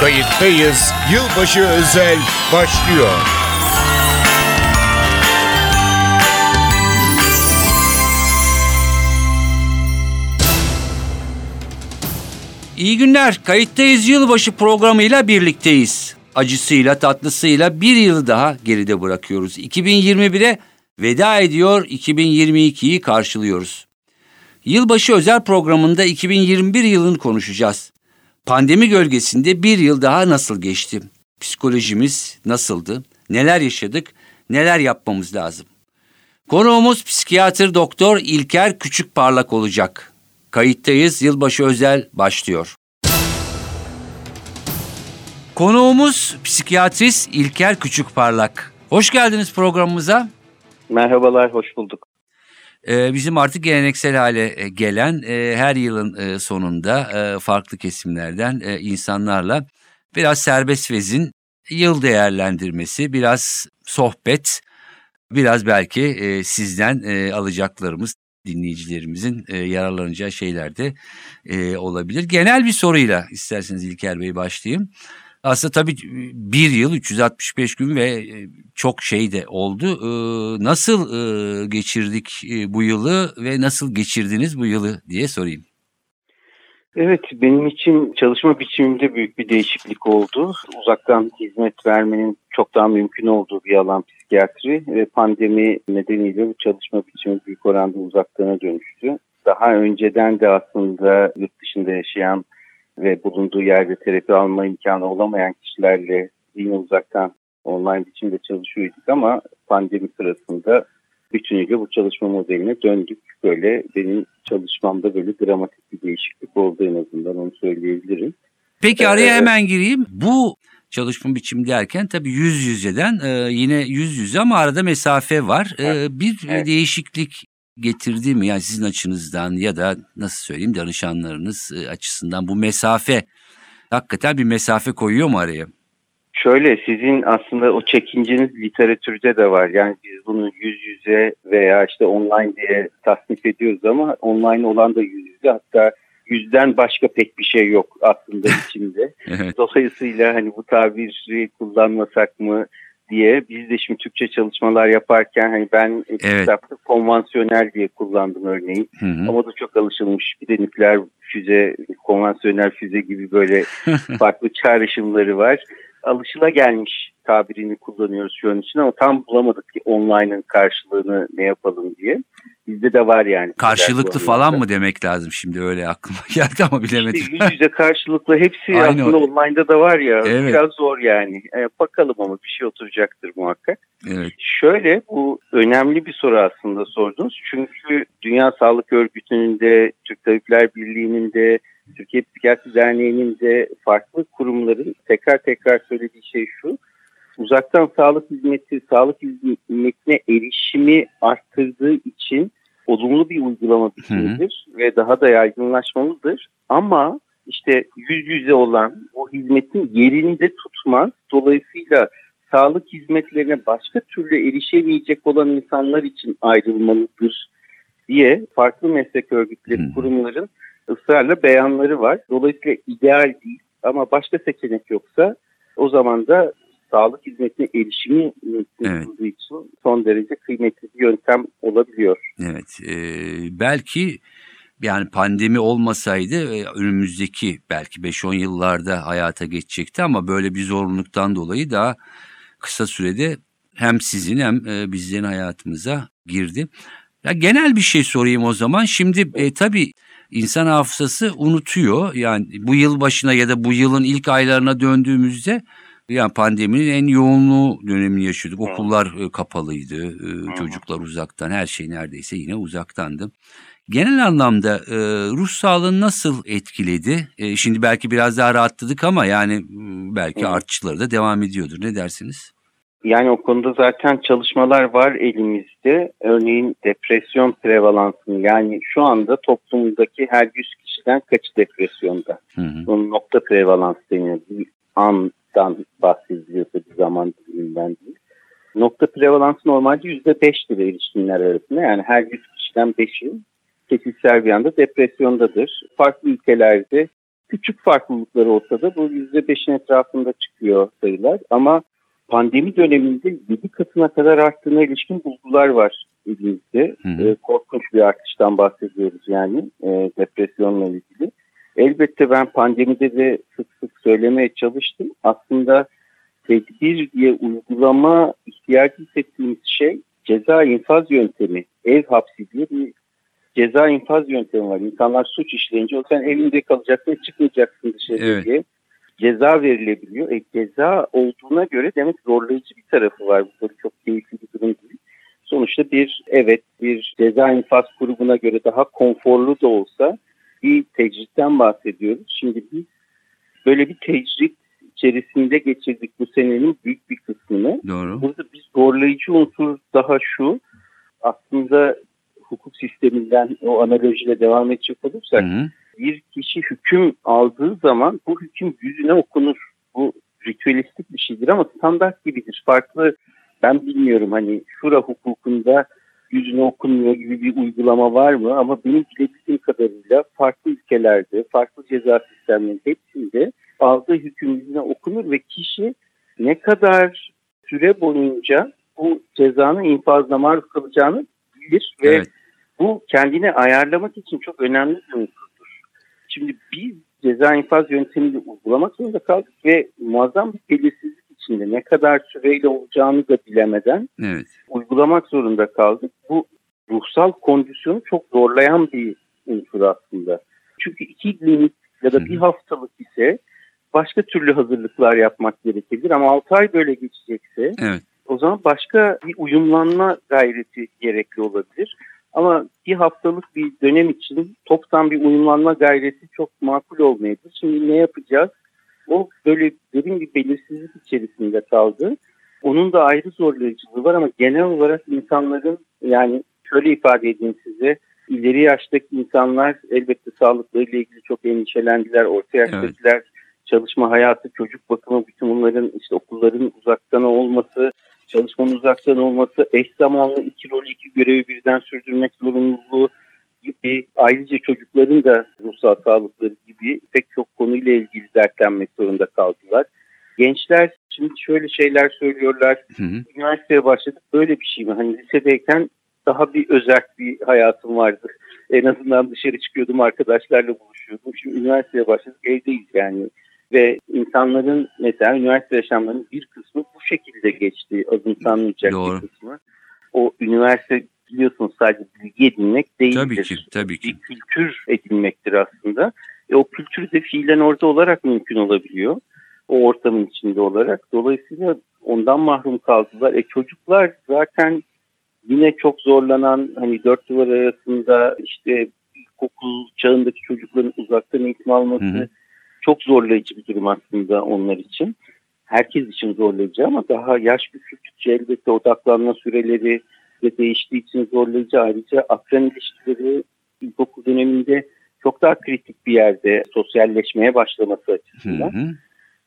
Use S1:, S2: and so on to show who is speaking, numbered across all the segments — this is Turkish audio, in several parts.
S1: Kayıttayız. Yılbaşı özel başlıyor.
S2: İyi günler. Kayıttayız yılbaşı programıyla birlikteyiz. Acısıyla tatlısıyla bir yıl daha geride bırakıyoruz. 2021'e veda ediyor, 2022'yi karşılıyoruz. Yılbaşı özel programında 2021 yılını konuşacağız. Pandemi gölgesinde bir yıl daha nasıl geçti? Psikolojimiz nasıldı? Neler yaşadık? Neler yapmamız lazım? Konuğumuz psikiyatr doktor İlker Küçükparlak olacak. Kayıttayız. Yılbaşı özel başlıyor. Konuğumuz psikiyatrist İlker Küçükparlak. Hoş geldiniz programımıza.
S3: Merhabalar, hoş bulduk.
S2: Ee, bizim artık geleneksel hale e, gelen e, her yılın e, sonunda farklı kesimlerden insanlarla biraz serbest vezin yıl değerlendirmesi, biraz sohbet, biraz belki sizden alacaklarımız dinleyicilerimizin yararlanacağı şeyler de olabilir. Genel bir soruyla isterseniz İlker Bey başlayayım. Aslında tabii bir yıl 365 gün ve e, çok şey de oldu. E, nasıl e, geçirdik bu yılı ve nasıl geçirdiniz bu yılı diye sorayım.
S3: Evet, benim için çalışma biçimimde büyük bir değişiklik oldu. Uzaktan hizmet vermenin çok daha mümkün olduğu bir alan psikiyatri ve pandemi nedeniyle bu çalışma biçimi büyük oranda uzaktana dönüştü. Daha önceden de aslında yurt dışında yaşayan ve bulunduğu yerde terapi alma imkanı olamayan kişilerle yine uzaktan online biçimde çalışıyorduk ama pandemi sırasında bütünüyle bu çalışma modeline döndük. Böyle benim çalışmamda böyle dramatik bir değişiklik oldu en azından onu söyleyebilirim.
S2: Peki araya hemen gireyim. Bu çalışma biçimi derken tabii yüz yüzeden e, yine yüz yüze ama arada mesafe var. E, bir evet. değişiklik getirdi mi? Yani sizin açınızdan ya da nasıl söyleyeyim danışanlarınız e, açısından bu mesafe hakikaten bir mesafe koyuyor mu araya?
S3: Şöyle sizin aslında o çekinceniz literatürde de var. Yani biz bunu yüz yüze veya işte online diye tasnif ediyoruz ama online olan da yüz yüze hatta yüzden başka pek bir şey yok aslında içinde. evet. Dolayısıyla hani bu tabiri kullanmasak mı diye biz de şimdi Türkçe çalışmalar yaparken hani ben evet. kitapta konvansiyonel diye kullandım örneğin. Hı hı. Ama da çok alışılmış bir de nükleer füze, konvansiyonel füze gibi böyle farklı çağrışımları var. Alışıla gelmiş tabirini kullanıyoruz şu an için ama tam bulamadık ki online'ın karşılığını ne yapalım diye. Bizde de var yani.
S2: Karşılıklı falan mı demek lazım şimdi öyle aklıma geldi ama bilemedim.
S3: İşte yüz yüze karşılıklı hepsi Aynı aslında o. online'da da var ya evet. biraz zor yani. E, bakalım ama bir şey oturacaktır muhakkak. Evet. Şöyle bu önemli bir soru aslında sordunuz. Çünkü Dünya Sağlık Örgütü'nün de Türk Tabipler Birliği'nin de Türkiye Psikiyatri Derneği'nin de farklı kurumların tekrar tekrar söylediği şey şu uzaktan sağlık hizmeti, sağlık hizmetine erişimi arttırdığı için olumlu bir uygulama biçimidir ve daha da yaygınlaşmalıdır. Ama işte yüz yüze olan o hizmetin yerini de tutmaz. Dolayısıyla sağlık hizmetlerine başka türlü erişemeyecek olan insanlar için ayrılmalıdır diye farklı meslek örgütleri, kurumların ısrarla beyanları var. Dolayısıyla ideal değil ama başka seçenek yoksa o zaman da sağlık hizmetine erişimi evet. için son derece kıymetli bir yöntem olabiliyor.
S2: Evet, e, belki yani pandemi olmasaydı e, önümüzdeki belki 5-10 yıllarda hayata geçecekti ama böyle bir zorunluluktan dolayı daha kısa sürede hem sizin hem e, bizlerin hayatımıza girdi. Ya genel bir şey sorayım o zaman. Şimdi e, tabii insan hafızası unutuyor. Yani bu yıl başına ya da bu yılın ilk aylarına döndüğümüzde yani pandeminin en yoğunluğu dönemini yaşıyorduk. Okullar e, kapalıydı, e, çocuklar uzaktan, her şey neredeyse yine uzaktandı. Genel anlamda e, ruh sağlığını nasıl etkiledi? E, şimdi belki biraz daha rahatladık ama yani belki artçıları da devam ediyordur. Ne dersiniz?
S3: Yani o konuda zaten çalışmalar var elimizde. Örneğin depresyon prevalansını yani şu anda toplumdaki her 100 kişiden kaçı depresyonda? Hı hı. Bunun nokta prevalans deniyor. Bir an dan bahsediliyorsa bir zaman diliminden değil. Nokta prevalansı normalde %5'tir erişkinler arasında. Yani her 100 kişiden 5'i kesişler bir anda depresyondadır. Farklı ülkelerde küçük farklılıklar olsa da bu %5'in etrafında çıkıyor sayılar. Ama pandemi döneminde 7 katına kadar arttığına ilişkin bulgular var elimizde. E, korkunç bir artıştan bahsediyoruz yani e, depresyonla ilgili. Elbette ben pandemide de sık sık söylemeye çalıştım. Aslında tedbir diye uygulama ihtiyacı hissettiğimiz şey ceza infaz yöntemi, ev hapsi diye bir ceza infaz yöntemi var. İnsanlar suç işleyince o sen evinde kalacaksın, çıkmayacaksın dışarı evet. diye ceza verilebiliyor. E, ceza olduğuna göre demek zorlayıcı bir tarafı var. Bu böyle çok keyifli bir durum değil. Sonuçta bir evet bir ceza infaz grubuna göre daha konforlu da olsa bir tecritten bahsediyoruz. Şimdi biz böyle bir tecrit içerisinde geçirdik bu senenin büyük bir kısmını.
S2: Doğru.
S3: Burada bir zorlayıcı unsur daha şu. Aslında hukuk sisteminden o analojiyle devam edecek olursak hı hı. Bir kişi hüküm aldığı zaman bu hüküm yüzüne okunur. Bu ritüelistik bir şeydir ama standart gibidir. Farklı ben bilmiyorum hani şura hukukunda yüzüne okunmuyor gibi bir uygulama var mı? Ama benim bilebildiğim kadarıyla farklı ülkelerde, farklı ceza sistemlerinin hepsinde aldığı hüküm yüzüne okunur ve kişi ne kadar süre boyunca bu cezanın infazına maruz kalacağını bilir ve evet. bu kendini ayarlamak için çok önemli bir unsurdur. Şimdi biz ceza infaz yöntemini uygulamak zorunda kaldık ve muazzam bir belirsizlik içinde ne kadar süreyle olacağını da bilemeden evet. uygulamak zorunda kaldık. Bu ruhsal kondisyonu çok zorlayan bir unsur aslında. Çünkü iki günlük ya da bir haftalık ise başka türlü hazırlıklar yapmak gerekebilir ama 6 ay böyle geçecekse evet. o zaman başka bir uyumlanma gayreti gerekli olabilir. Ama bir haftalık bir dönem için toptan bir uyumlanma gayreti çok makul olmayabilir. Şimdi ne yapacağız? O böyle derin bir belirsizlik içerisinde kaldı. Onun da ayrı zorlayıcılığı var ama genel olarak insanların yani şöyle ifade edeyim size ileri yaştaki insanlar elbette sağlıklarıyla ilgili çok endişelendiler. Orta yaştakiler evet. çalışma hayatı, çocuk bakımı bütün bunların işte okulların uzaktan olması, çalışmanın uzaktan olması, eş zamanlı iki rol iki görevi birden sürdürmek zorunluluğu gibi ayrıca çocukların da ruhsal sağlıkları gibi pek çok konuyla ilgili dertlenmek zorunda kaldılar. Gençler şimdi şöyle şeyler söylüyorlar. Hı hı. Üniversiteye başladık böyle bir şey mi? Hani lisedeyken daha bir özel bir hayatım vardı. En azından dışarı çıkıyordum arkadaşlarla buluşuyordum. Şimdi üniversiteye başladık evdeyiz yani. Ve insanların mesela üniversite yaşamlarının bir kısmı bu şekilde geçti. Azımsanmayacak bir kısmı. O üniversite biliyorsunuz sadece bilgi edinmek değildir.
S2: Tabii ki, tabii ki.
S3: Bir kültür edinmektir aslında. E, o kültür de fiilen orada olarak mümkün olabiliyor. O ortamın içinde olarak. Dolayısıyla ondan mahrum kaldılar. E, çocuklar zaten yine çok zorlanan hani dört duvar arasında işte ilkokul çağındaki çocukların uzaktan eğitim alması hı hı. çok zorlayıcı bir durum aslında onlar için. Herkes için zorlayıcı ama daha yaş büyüttükçe elbette odaklanma süreleri, ve değiştiği için zorlayıcı ayrıca akran ilişkileri ilkokul döneminde çok daha kritik bir yerde sosyalleşmeye başlaması açısından. Hı hı.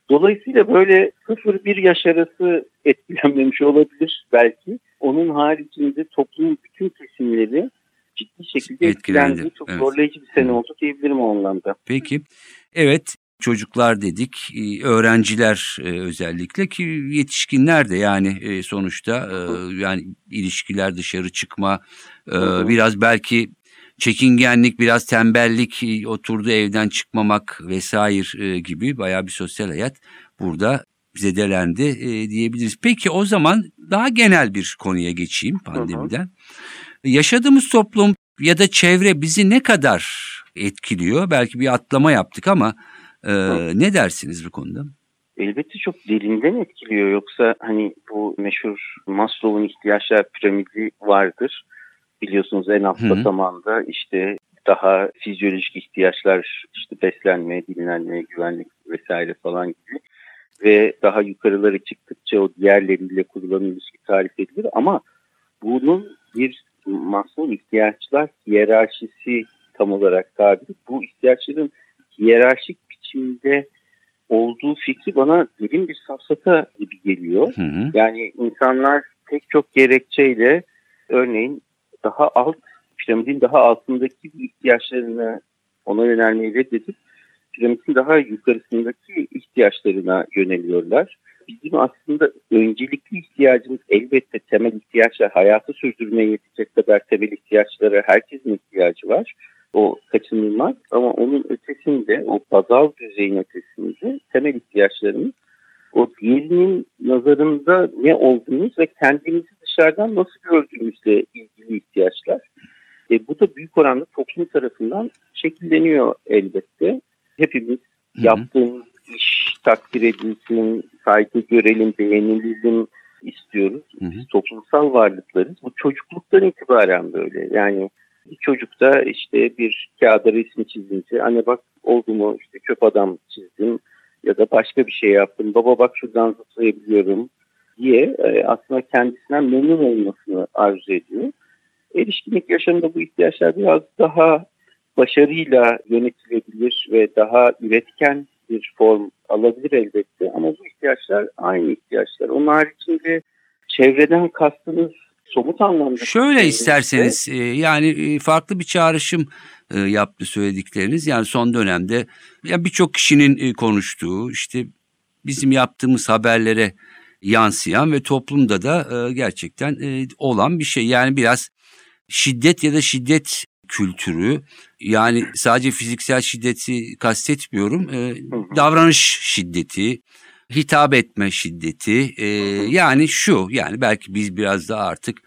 S3: Dolayısıyla böyle 0-1 yaş arası etkilenmemiş olabilir belki. Onun haricinde toplumun bütün kesimleri ciddi şekilde etkilendi. etkilendi. Çok evet. zorlayıcı bir sene oldu diyebilirim o anlamda.
S2: Peki. Evet çocuklar dedik, e, öğrenciler e, özellikle ki yetişkinler de yani e, sonuçta yani ilişkiler dışarı çıkma biraz belki çekingenlik, biraz tembellik, oturdu evden çıkmamak vesaire gibi bayağı bir sosyal hayat burada zedelendi diyebiliriz. Peki o zaman daha genel bir konuya geçeyim pandemiden. Yaşadığımız toplum ya da çevre bizi ne kadar etkiliyor? Belki bir atlama yaptık ama ee, ne dersiniz bu konuda?
S3: Elbette çok derinden etkiliyor. Yoksa hani bu meşhur Maslow'un ihtiyaçlar piramidi vardır. Biliyorsunuz en alt basamanda işte daha fizyolojik ihtiyaçlar işte beslenme, dinlenme, güvenlik vesaire falan gibi ve daha yukarıları çıktıkça o diğerleriyle kurulan ilişki tarif edilir ama bunun bir Maslow ihtiyaçlar hiyerarşisi tam olarak tabiri. Bu ihtiyaçların hiyerarşik içinde olduğu fikri bana derin bir safsata gibi geliyor. Hı hı. Yani insanlar pek çok gerekçeyle örneğin daha alt piramidin daha altındaki ihtiyaçlarını ona yönelmeyi reddedip piramidin daha yukarısındaki ihtiyaçlarına yöneliyorlar. Bizim aslında öncelikli ihtiyacımız elbette temel ihtiyaçlar, hayatı sürdürmeye yetecek kadar temel ihtiyaçlara herkesin ihtiyacı var. O kaçınılmaz ama onun ötesinde, o bazal düzeyin ötesinde temel ihtiyaçlarımız o diğerinin nazarında ne olduğumuz ve kendimizi dışarıdan nasıl gördüğümüzle ilgili ihtiyaçlar. E, bu da büyük oranda toplum tarafından şekilleniyor elbette. Hepimiz Hı-hı. yaptığımız iş takdir edilsin, saygı görelim, beğenilelim istiyoruz. Biz toplumsal varlıklarız. Bu çocukluktan itibaren böyle. Yani çocukta işte bir kağıda resmi çizince anne bak oldu işte çöp adam çizdim ya da başka bir şey yaptım. Baba bak şuradan zıplayabiliyorum diye e, aslında kendisinden memnun olmasını arzu ediyor. Erişkinlik yaşamında bu ihtiyaçlar biraz daha başarıyla yönetilebilir ve daha üretken bir form alabilir elbette ama bu ihtiyaçlar aynı ihtiyaçlar. Onun haricinde çevreden kastınız somut anlamda.
S2: Şöyle isterseniz e, yani e, farklı bir çağrışım e, yaptı söyledikleriniz. Yani son dönemde ya birçok kişinin konuştuğu işte bizim yaptığımız haberlere yansıyan ve toplumda da gerçekten olan bir şey. Yani biraz şiddet ya da şiddet kültürü yani sadece fiziksel şiddeti kastetmiyorum davranış şiddeti hitap etme şiddeti e, yani şu yani belki biz biraz da artık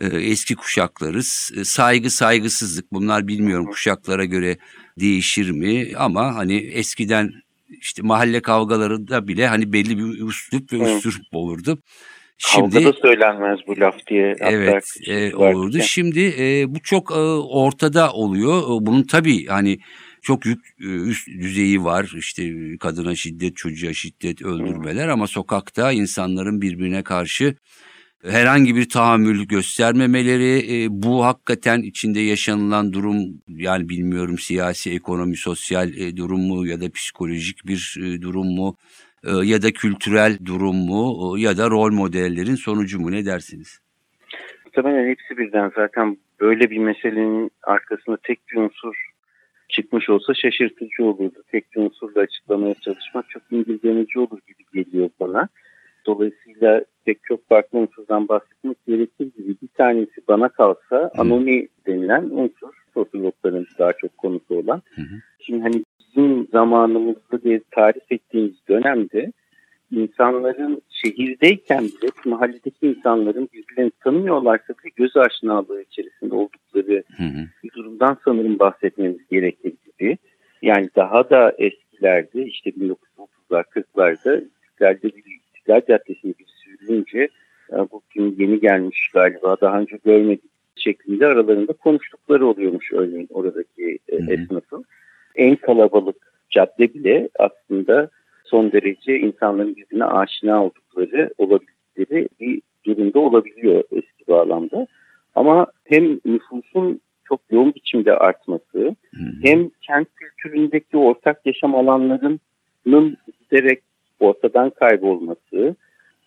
S2: e, eski kuşaklarız e, saygı saygısızlık bunlar bilmiyorum kuşaklara göre değişir mi ama hani eskiden işte mahalle kavgalarında bile hani belli bir üslup ve üslup olurdu.
S3: Şimdi, Kavgada söylenmez bu laf diye.
S2: Evet e, olurdu. Şimdi e, bu çok e, ortada oluyor. Bunun tabii hani çok yük, e, üst düzeyi var. İşte kadına şiddet, çocuğa şiddet, öldürmeler ama sokakta insanların birbirine karşı herhangi bir tahammül göstermemeleri e, bu hakikaten içinde yaşanılan durum yani bilmiyorum siyasi, ekonomi, sosyal e, durum mu ya da psikolojik bir durum mu ya da kültürel durum mu ya da rol modellerin sonucu mu ne dersiniz?
S3: Muhtemelen hepsi birden zaten böyle bir meselenin arkasında tek bir unsur çıkmış olsa şaşırtıcı olurdu. Tek bir unsurla açıklamaya çalışmak çok indirgemeci olur gibi geliyor bana. Dolayısıyla pek çok farklı unsurdan bahsetmek gerekir gibi bir tanesi bana kalsa anomi denilen unsur sosyologların daha çok konusu olan. Hı. Şimdi hani bizim zamanımızda diye tarif ettiğimiz dönemde insanların şehirdeyken bile mahalledeki insanların birbirlerini tanımıyorlarsa bile göz aşinalığı içerisinde oldukları hı hı. Durumdan sanırım bahsetmemiz gerekir gibi. Yani daha da eskilerde işte 1930'lar 40'larda İstiklal'de bir İstiklal Caddesi'ne bir sürülünce bu kim yeni gelmiş galiba daha önce görmedik şeklinde aralarında konuştukları oluyormuş örneğin oradaki hı hı. esnafın. En kalabalık cadde bile aslında son derece insanların birbirine aşina oldukları olabildikleri bir durumda olabiliyor eski bağlamda. Ama hem nüfusun çok yoğun biçimde artması hem kent kültüründeki ortak yaşam alanlarının giderek ortadan kaybolması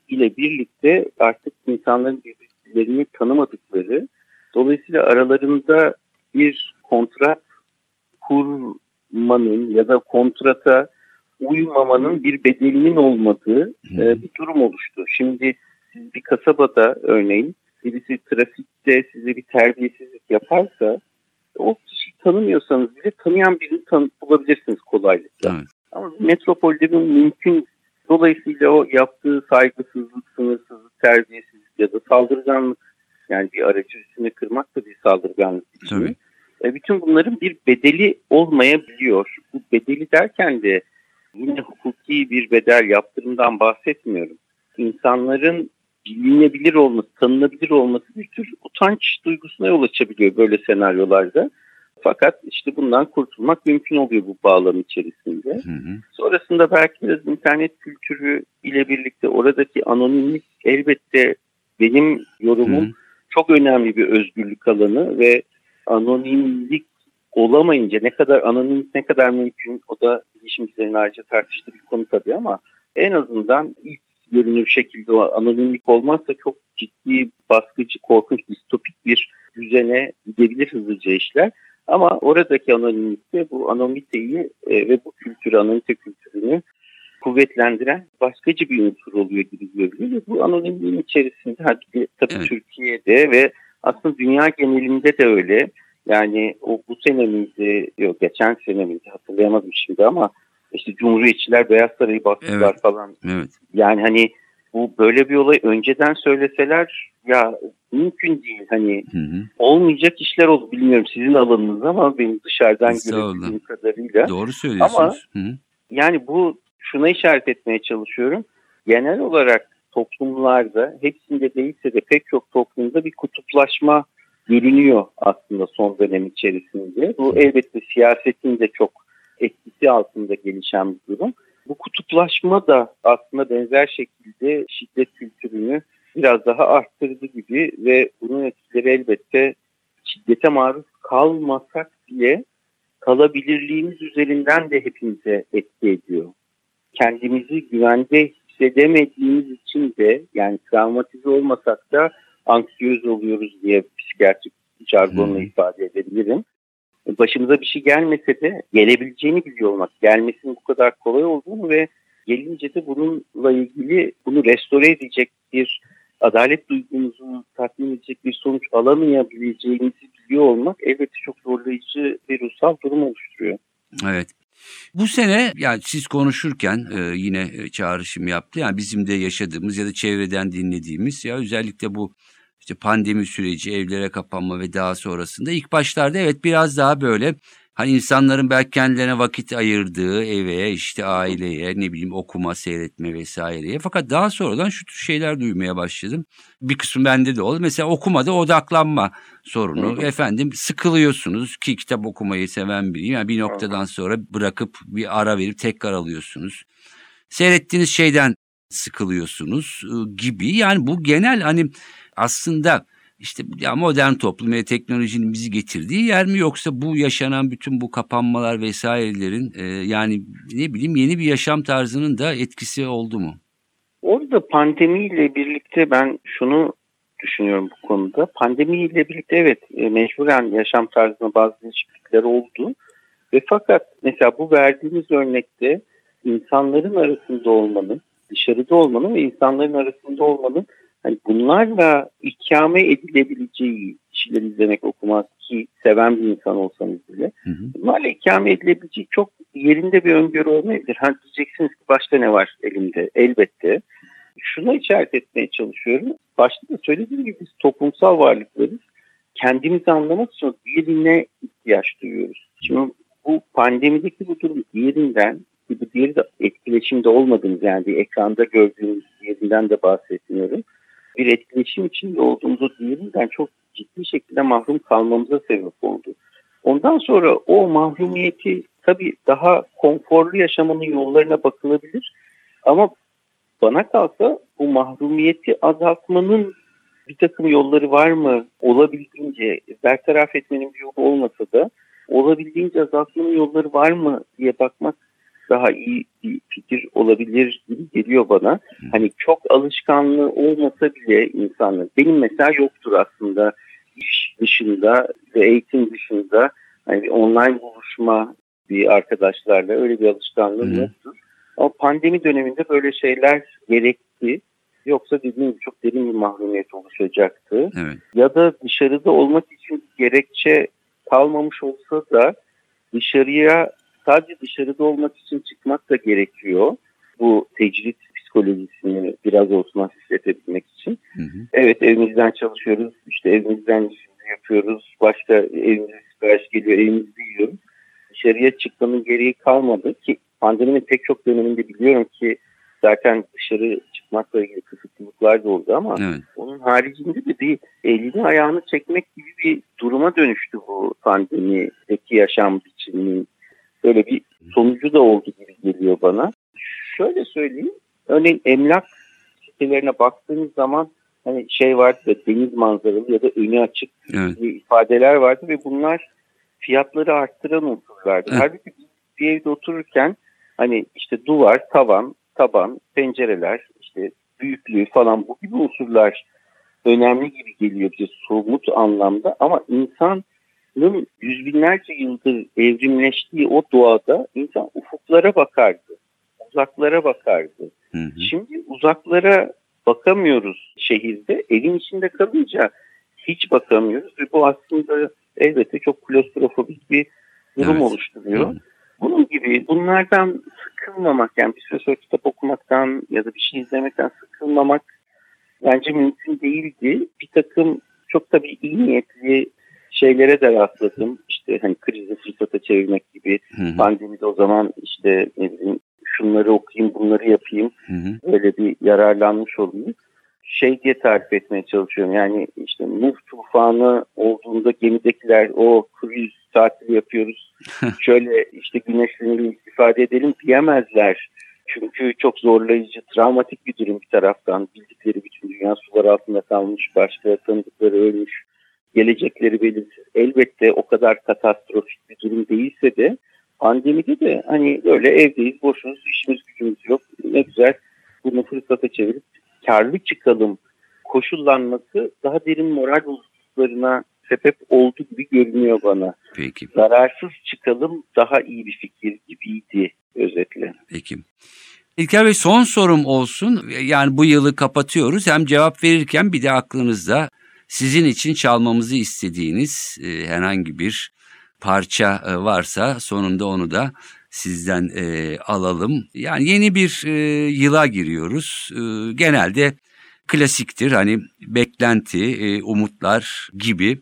S3: ile birlikte artık insanların birbirlerini tanımadıkları dolayısıyla aralarında bir kontrat kurmanın ya da kontrata uymamanın bir bedelinin olmadığı e, bir durum oluştu. Şimdi siz bir kasabada örneğin birisi trafikte size bir terbiyesizlik yaparsa o kişiyi tanımıyorsanız bile tanıyan birini tanı bulabilirsiniz kolaylıkla. Evet. Ama metropolde bu mümkün. Dolayısıyla o yaptığı saygısızlık, sınırsızlık, terbiyesizlik ya da saldırganlık yani bir aracı üstüne kırmak da bir saldırganlık biçimi. E, bütün bunların bir bedeli olmayabiliyor. Bu bedeli derken de yine hukuki bir bedel yaptırımdan bahsetmiyorum. İnsanların bilinebilir olması, tanınabilir olması bir tür utanç duygusuna yol açabiliyor böyle senaryolarda. Fakat işte bundan kurtulmak mümkün oluyor bu bağlam içerisinde. Hı hı. Sonrasında belki biraz internet kültürü ile birlikte oradaki anonimlik elbette benim yorumum hı. çok önemli bir özgürlük alanı ve anonimlik olamayınca ne kadar anonimlik ne kadar mümkün o da bilişimcilerin ayrıca tartıştığı bir konu tabii ama en azından ilk görünür şekilde o anonimlik olmazsa çok ciddi baskıcı, korkunç, distopik bir düzene gidebilir hızlıca işler. Ama oradaki anonimite bu anonimiteyi e, ve bu kültürü, anonimite kültürünü kuvvetlendiren başkacı bir unsur oluyor gibi görülüyor. Bu anonimliğin içerisinde tabii evet. Türkiye'de ve aslında dünya genelinde de öyle. Yani o bu sene miydi, yok geçen sene miydi hatırlayamadım şimdi ama işte Cumhuriyetçiler Beyaz Sarayı bastılar evet. falan. Evet. Yani hani bu böyle bir olay önceden söyleseler ya mümkün değil hani hı hı. olmayacak işler oldu bilmiyorum sizin alanınız ama benim dışarıdan görebildiğim kadarıyla.
S2: Doğru söylüyorsunuz. Ama hı hı.
S3: yani bu şuna işaret etmeye çalışıyorum. Genel olarak toplumlarda hepsinde değilse de pek çok toplumda bir kutuplaşma görünüyor aslında son dönem içerisinde. Bu elbette siyasetin de çok etkisi altında gelişen bir durum. Bu kutuplaşma da aslında benzer şekilde şiddet kültürünü biraz daha arttırdı gibi ve bunun etkileri elbette şiddete maruz kalmasak bile kalabilirliğimiz üzerinden de hepimize etki ediyor. Kendimizi güvende hissedemediğimiz için de yani travmatize olmasak da anksiyöz oluyoruz diye psikiyatrik jargonla hmm. ifade edebilirim başımıza bir şey gelmese de gelebileceğini biliyor olmak, gelmesinin bu kadar kolay olduğunu ve gelince de bununla ilgili bunu restore edecek bir adalet duygumuzu tatmin edecek bir sonuç alamayabileceğimizi biliyor olmak elbette çok zorlayıcı bir ruhsal durum oluşturuyor.
S2: Evet. Bu sene yani siz konuşurken e, yine çağrışım yaptı. Yani bizim de yaşadığımız ya da çevreden dinlediğimiz ya özellikle bu işte pandemi süreci, evlere kapanma ve daha sonrasında ilk başlarda evet biraz daha böyle hani insanların belki kendilerine vakit ayırdığı eve, işte aileye, ne bileyim okuma, seyretme vesaireye. Fakat daha sonradan şu tür şeyler duymaya başladım. Bir kısmı bende de oldu. Mesela okumada odaklanma sorunu. Efendim sıkılıyorsunuz ki kitap okumayı seven biriyim. Yani bir noktadan sonra bırakıp bir ara verip tekrar alıyorsunuz. Seyrettiğiniz şeyden sıkılıyorsunuz ıı, gibi. Yani bu genel hani aslında işte ya modern toplum ve teknolojinin bizi getirdiği yer mi yoksa bu yaşanan bütün bu kapanmalar vesairelerin e, yani ne bileyim yeni bir yaşam tarzının da etkisi oldu mu?
S3: Orada pandemiyle birlikte ben şunu düşünüyorum bu konuda. Pandemiyle birlikte evet e, mecburen yaşam tarzına bazı değişiklikler oldu. Ve fakat mesela bu verdiğimiz örnekte insanların arasında olmanın, dışarıda olmanın ve insanların arasında olmanın hani bunlarla ikame edilebileceği kişiler izlemek okumak ki seven bir insan olsanız bile hı hı. bunlarla ikame edilebileceği çok yerinde bir öngörü olmayabilir. Hani diyeceksiniz ki başta ne var elimde? Elbette. Şuna işaret etmeye çalışıyorum. Başta da söylediğim gibi biz toplumsal varlıklarız. Kendimizi anlamak için birine ihtiyaç duyuyoruz. Şimdi bu pandemideki bu durum diğerinden bu diğeri de etkileşimde olmadığımız yani bir ekranda gördüğümüz diğerinden de bahsetmiyorum bir etkileşim içinde olduğumuzu diğerinden çok ciddi şekilde mahrum kalmamıza sebep oldu. Ondan sonra o mahrumiyeti tabii daha konforlu yaşamanın yollarına bakılabilir. Ama bana kalsa bu mahrumiyeti azaltmanın bir takım yolları var mı? Olabildiğince bertaraf etmenin bir yolu olmasa da olabildiğince azaltmanın yolları var mı diye bakmak daha iyi bir fikir olabilir gibi geliyor bana. Hani çok alışkanlığı olmasa bile insanın benim mesela yoktur aslında iş dışında ve eğitim dışında hani online buluşma bir arkadaşlarla öyle bir alışkanlığım yoktur. Ama pandemi döneminde böyle şeyler gerekti. Yoksa dediğim gibi çok derin bir mahrumiyet oluşacaktı. Evet. Ya da dışarıda olmak için gerekçe kalmamış olsa da dışarıya sadece dışarıda olmak için çıkmak da gerekiyor. Bu tecrit psikolojisini biraz olsun hafifletebilmek için. Hı hı. Evet evimizden çalışıyoruz, işte evimizden işimizi yapıyoruz, başka evimize sipariş geliyor, evimizde yiyoruz. Dışarıya çıkmanın gereği kalmadı ki pandeminin pek çok döneminde biliyorum ki zaten dışarı çıkmakla ilgili kısıtlılıklar da oldu ama evet. onun haricinde de bir elini ayağını çekmek gibi bir duruma dönüştü bu pandemideki yaşam biçiminin böyle bir sonucu da oldu gibi geliyor bana. Şöyle söyleyeyim. Örneğin emlak sitelerine baktığınız zaman hani şey vardı da deniz manzaralı ya da önü açık evet. ifadeler vardı ve bunlar fiyatları arttıran unsurlardı. Evet. Halbuki bir evde otururken hani işte duvar, tavan, taban, pencereler, işte büyüklüğü falan bu gibi unsurlar önemli gibi geliyor bize somut anlamda ama insanın yüz binlerce yıldır evrimleştiği o doğada insan ufuklara bakardı, uzaklara bakardı. Hı hı. Şimdi uzaklara bakamıyoruz şehirde, evin içinde kalınca hiç bakamıyoruz ve bu aslında elbette çok klostrofobik bir durum evet. oluşturuyor. Hı. Bunun gibi bunlardan sıkılmamak yani bir süre sonra kitap okumaktan ya da bir şey izlemekten sıkılmamak bence mümkün değildi. Bir takım çok tabii iyi niyetli şeylere de rastladım. İşte hani krizi fırsata çevirmek gibi. Hı hı. Pandemide o zaman işte ne bileyim şunları okuyayım bunları yapayım. Hı hı. Öyle bir yararlanmış olayım. Şey diye tarif etmeye çalışıyorum. Yani işte Nuh tufanı olduğunda gemidekiler o kriz tatil yapıyoruz. Şöyle işte güneşlenelim istifade edelim diyemezler. Çünkü çok zorlayıcı, travmatik bir durum bir taraftan. Bildikleri bütün dünya sular altında kalmış, başka tanıdıkları ölmüş, gelecekleri belirsiz. Elbette o kadar katastrofik bir durum değilse de pandemide de hani böyle evdeyiz, boşuz, işimiz gücümüz yok. Ne güzel bunu fırsata çevirip karlı çıkalım koşullanması daha derin moral bozukluklarına sebep oldu gibi görünüyor bana.
S2: Peki.
S3: Zararsız çıkalım daha iyi bir fikir gibiydi özetle.
S2: Peki. İlker Bey son sorum olsun. Yani bu yılı kapatıyoruz. Hem cevap verirken bir de aklınızda sizin için çalmamızı istediğiniz e, herhangi bir parça e, varsa sonunda onu da sizden e, alalım. Yani yeni bir e, yıla giriyoruz. E, genelde klasiktir hani beklenti, e, umutlar gibi.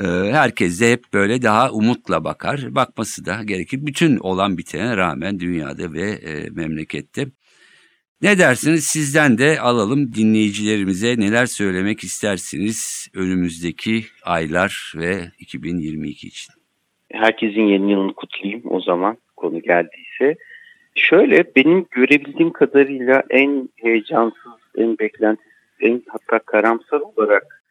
S2: E, herkes de hep böyle daha umutla bakar. Bakması da gerekir. Bütün olan bitene rağmen dünyada ve e, memlekette. Ne dersiniz sizden de alalım dinleyicilerimize neler söylemek istersiniz önümüzdeki aylar ve 2022 için.
S3: Herkesin yeni yılını kutlayayım o zaman konu geldiyse. Şöyle benim görebildiğim kadarıyla en heyecansız, en beklentisiz en hatta karamsar olarak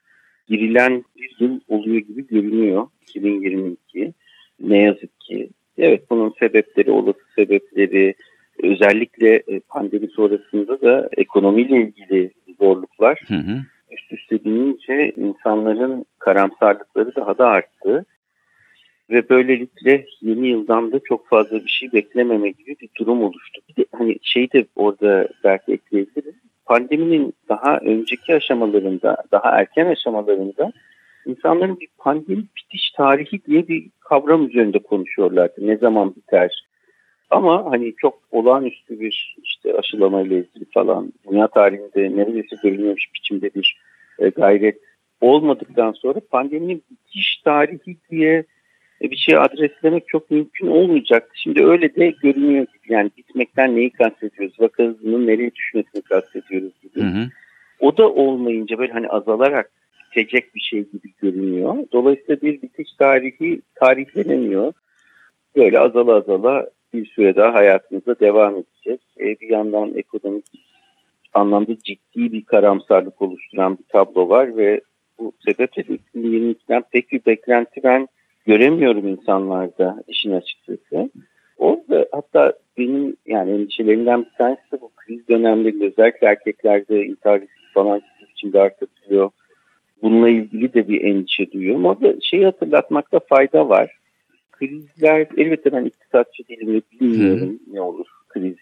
S3: girilen bir yıl oluyor gibi görünüyor 2022. Ne yazık ki. Evet bunun sebepleri, olası sebepleri, özellikle e, pandemi sonrasında da ekonomiyle ilgili zorluklar hı hı. üst üste binince insanların karamsarlıkları daha da arttı. Ve böylelikle yeni yıldan da çok fazla bir şey beklememe gibi bir durum oluştu. Bir de hani şey de orada belki ekleyebiliriz pandeminin daha önceki aşamalarında, daha erken aşamalarında insanların bir pandemi bitiş tarihi diye bir kavram üzerinde konuşuyorlardı. Ne zaman biter? Ama hani çok olağanüstü bir işte aşılamayla ilgili falan dünya tarihinde neredeyse görülmemiş biçimde bir e, gayret olmadıktan sonra pandeminin bitiş tarihi diye e, bir şey adreslemek çok mümkün olmayacak. Şimdi öyle de görünüyor gibi. Yani bitmekten neyi kastediyoruz? Vaka hızının nereye düşmesini kastediyoruz gibi. Hı hı. O da olmayınca böyle hani azalarak bitecek bir şey gibi görünüyor. Dolayısıyla bir bitiş tarihi tarihlenemiyor. Böyle azala azala bir süre daha hayatımıza devam edeceğiz. E, bir yandan ekonomik anlamda ciddi bir karamsarlık oluşturan bir tablo var ve bu sebeple 2022'den pek bir beklenti ben göremiyorum insanlarda işin açıkçası. Orada hatta benim yani endişelerimden bir tanesi de bu kriz dönemlerinde özellikle erkeklerde intihar riski falan biçimde artırılıyor. Bununla ilgili de bir endişe duyuyorum. Orada şeyi hatırlatmakta fayda var. Krizler elbette ben iktisatçı değilim ve bilmiyorum Hı. ne olur kriz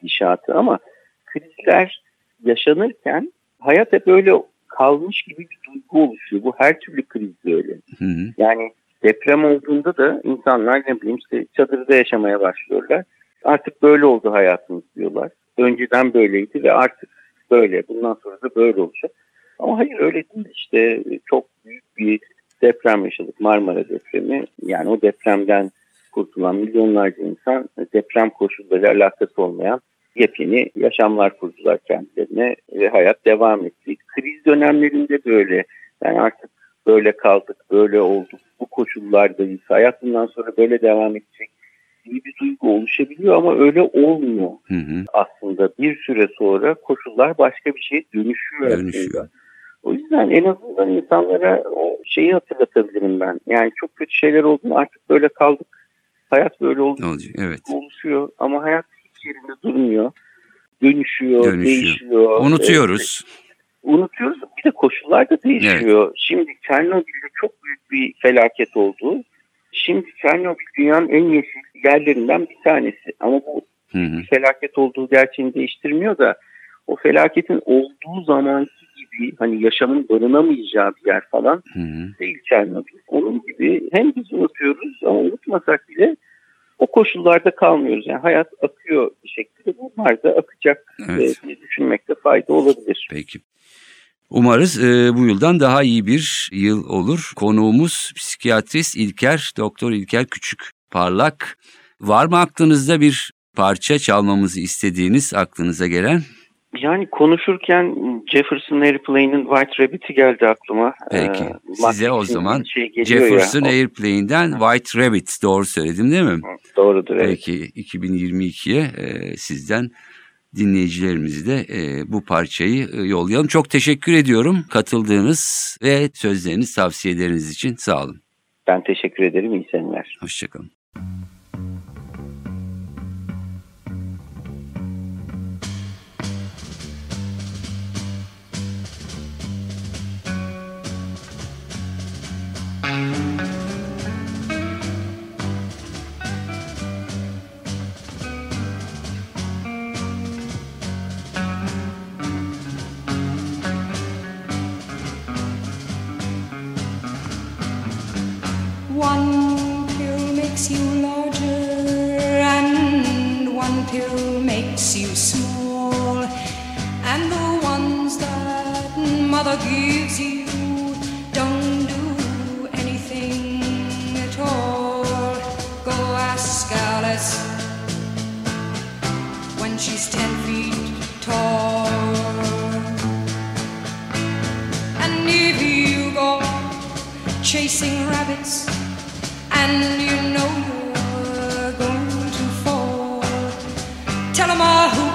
S3: gidişatı ama krizler yaşanırken hayat hep öyle kalmış gibi bir duygu oluşuyor. Bu her türlü krizde öyle. Hı. Yani Deprem olduğunda da insanlar ne bileyim işte çadırda yaşamaya başlıyorlar. Artık böyle oldu hayatımız diyorlar. Önceden böyleydi ve artık böyle. Bundan sonra da böyle olacak. Ama hayır öyle değil. İşte çok büyük bir deprem yaşadık. Marmara depremi. Yani o depremden kurtulan milyonlarca insan deprem koşulları alakası olmayan yepyeni yaşamlar kurdular kendilerine ve hayat devam etti. Kriz dönemlerinde böyle. Yani artık böyle kaldık, böyle olduk, bu koşullardayız, hayat bundan sonra böyle devam edecek gibi bir duygu oluşabiliyor ama öyle olmuyor. Hı hı. Aslında bir süre sonra koşullar başka bir şeye dönüşüyor. dönüşüyor. Aslında. O yüzden en azından insanlara o şeyi hatırlatabilirim ben. Yani çok kötü şeyler oldu artık böyle kaldık. Hayat böyle oldu. Olacak, evet. Oluşuyor ama hayat hiç yerinde durmuyor. Dönüşüyor, Dönüşüyor. değişiyor.
S2: Unutuyoruz.
S3: Evet unutuyoruz. Bir de koşullar da değişiyor. Evet. Şimdi Çernobil'de çok büyük bir felaket oldu. Şimdi Çernobil dünyanın en yeşil yerlerinden bir tanesi. Ama bu hı hı. felaket olduğu gerçeğini değiştirmiyor da o felaketin olduğu zamanki gibi hani yaşamın barınamayacağı bir yer falan hı hı. değil Çernobil. Onun gibi hem biz unutuyoruz ama unutmasak bile o koşullarda kalmıyoruz. Yani hayat akıyor bir şekilde. Bunlar da akacak evet. diye düşünmekte fayda olabilir.
S2: Peki. Umarız e, bu yıldan daha iyi bir yıl olur. Konuğumuz psikiyatrist İlker, Doktor İlker Küçük Parlak. Var mı aklınızda bir parça çalmamızı istediğiniz aklınıza gelen?
S3: Yani konuşurken Jefferson Airplane'in White Rabbit'i geldi aklıma.
S2: Peki. Ee, Size o zaman şey Jefferson ya. Airplane'den White Rabbit doğru söyledim değil mi?
S3: Doğrudur. Evet.
S2: Peki 2022'ye e, sizden dinleyicilerimizi de e, bu parçayı e, yollayalım. Çok teşekkür ediyorum katıldığınız ve sözleriniz, tavsiyeleriniz için sağ olun.
S3: Ben teşekkür ederim. İyi seneler.
S2: Hoşçakalın.
S4: Chasing rabbits and you know you're going to fall. Tell him a ah,
S2: hookah,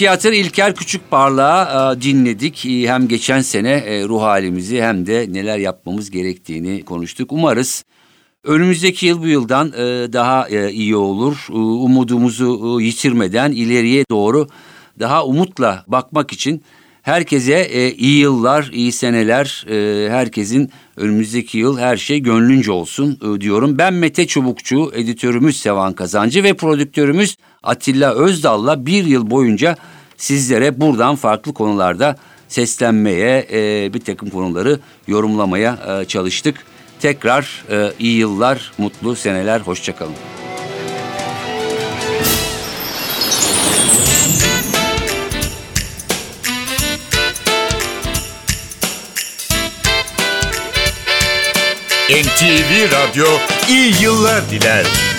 S2: psikiyatr İlker Küçükparlak'ı e, dinledik. E, hem geçen sene e, ruh halimizi hem de neler yapmamız gerektiğini konuştuk. Umarız önümüzdeki yıl bu yıldan daha iyi olur. Umudumuzu yitirmeden ileriye doğru daha umutla bakmak için herkese iyi yıllar, iyi seneler. Herkesin önümüzdeki yıl her şey gönlünce olsun diyorum. Ben Mete Çubukçu, editörümüz Sevan Kazancı ve prodüktörümüz Atilla Özdal'la bir yıl boyunca sizlere buradan farklı konularda seslenmeye, e, bir takım konuları yorumlamaya e, çalıştık. Tekrar e, iyi yıllar, mutlu seneler, hoşçakalın.
S1: NTV Radyo iyi yıllar diler.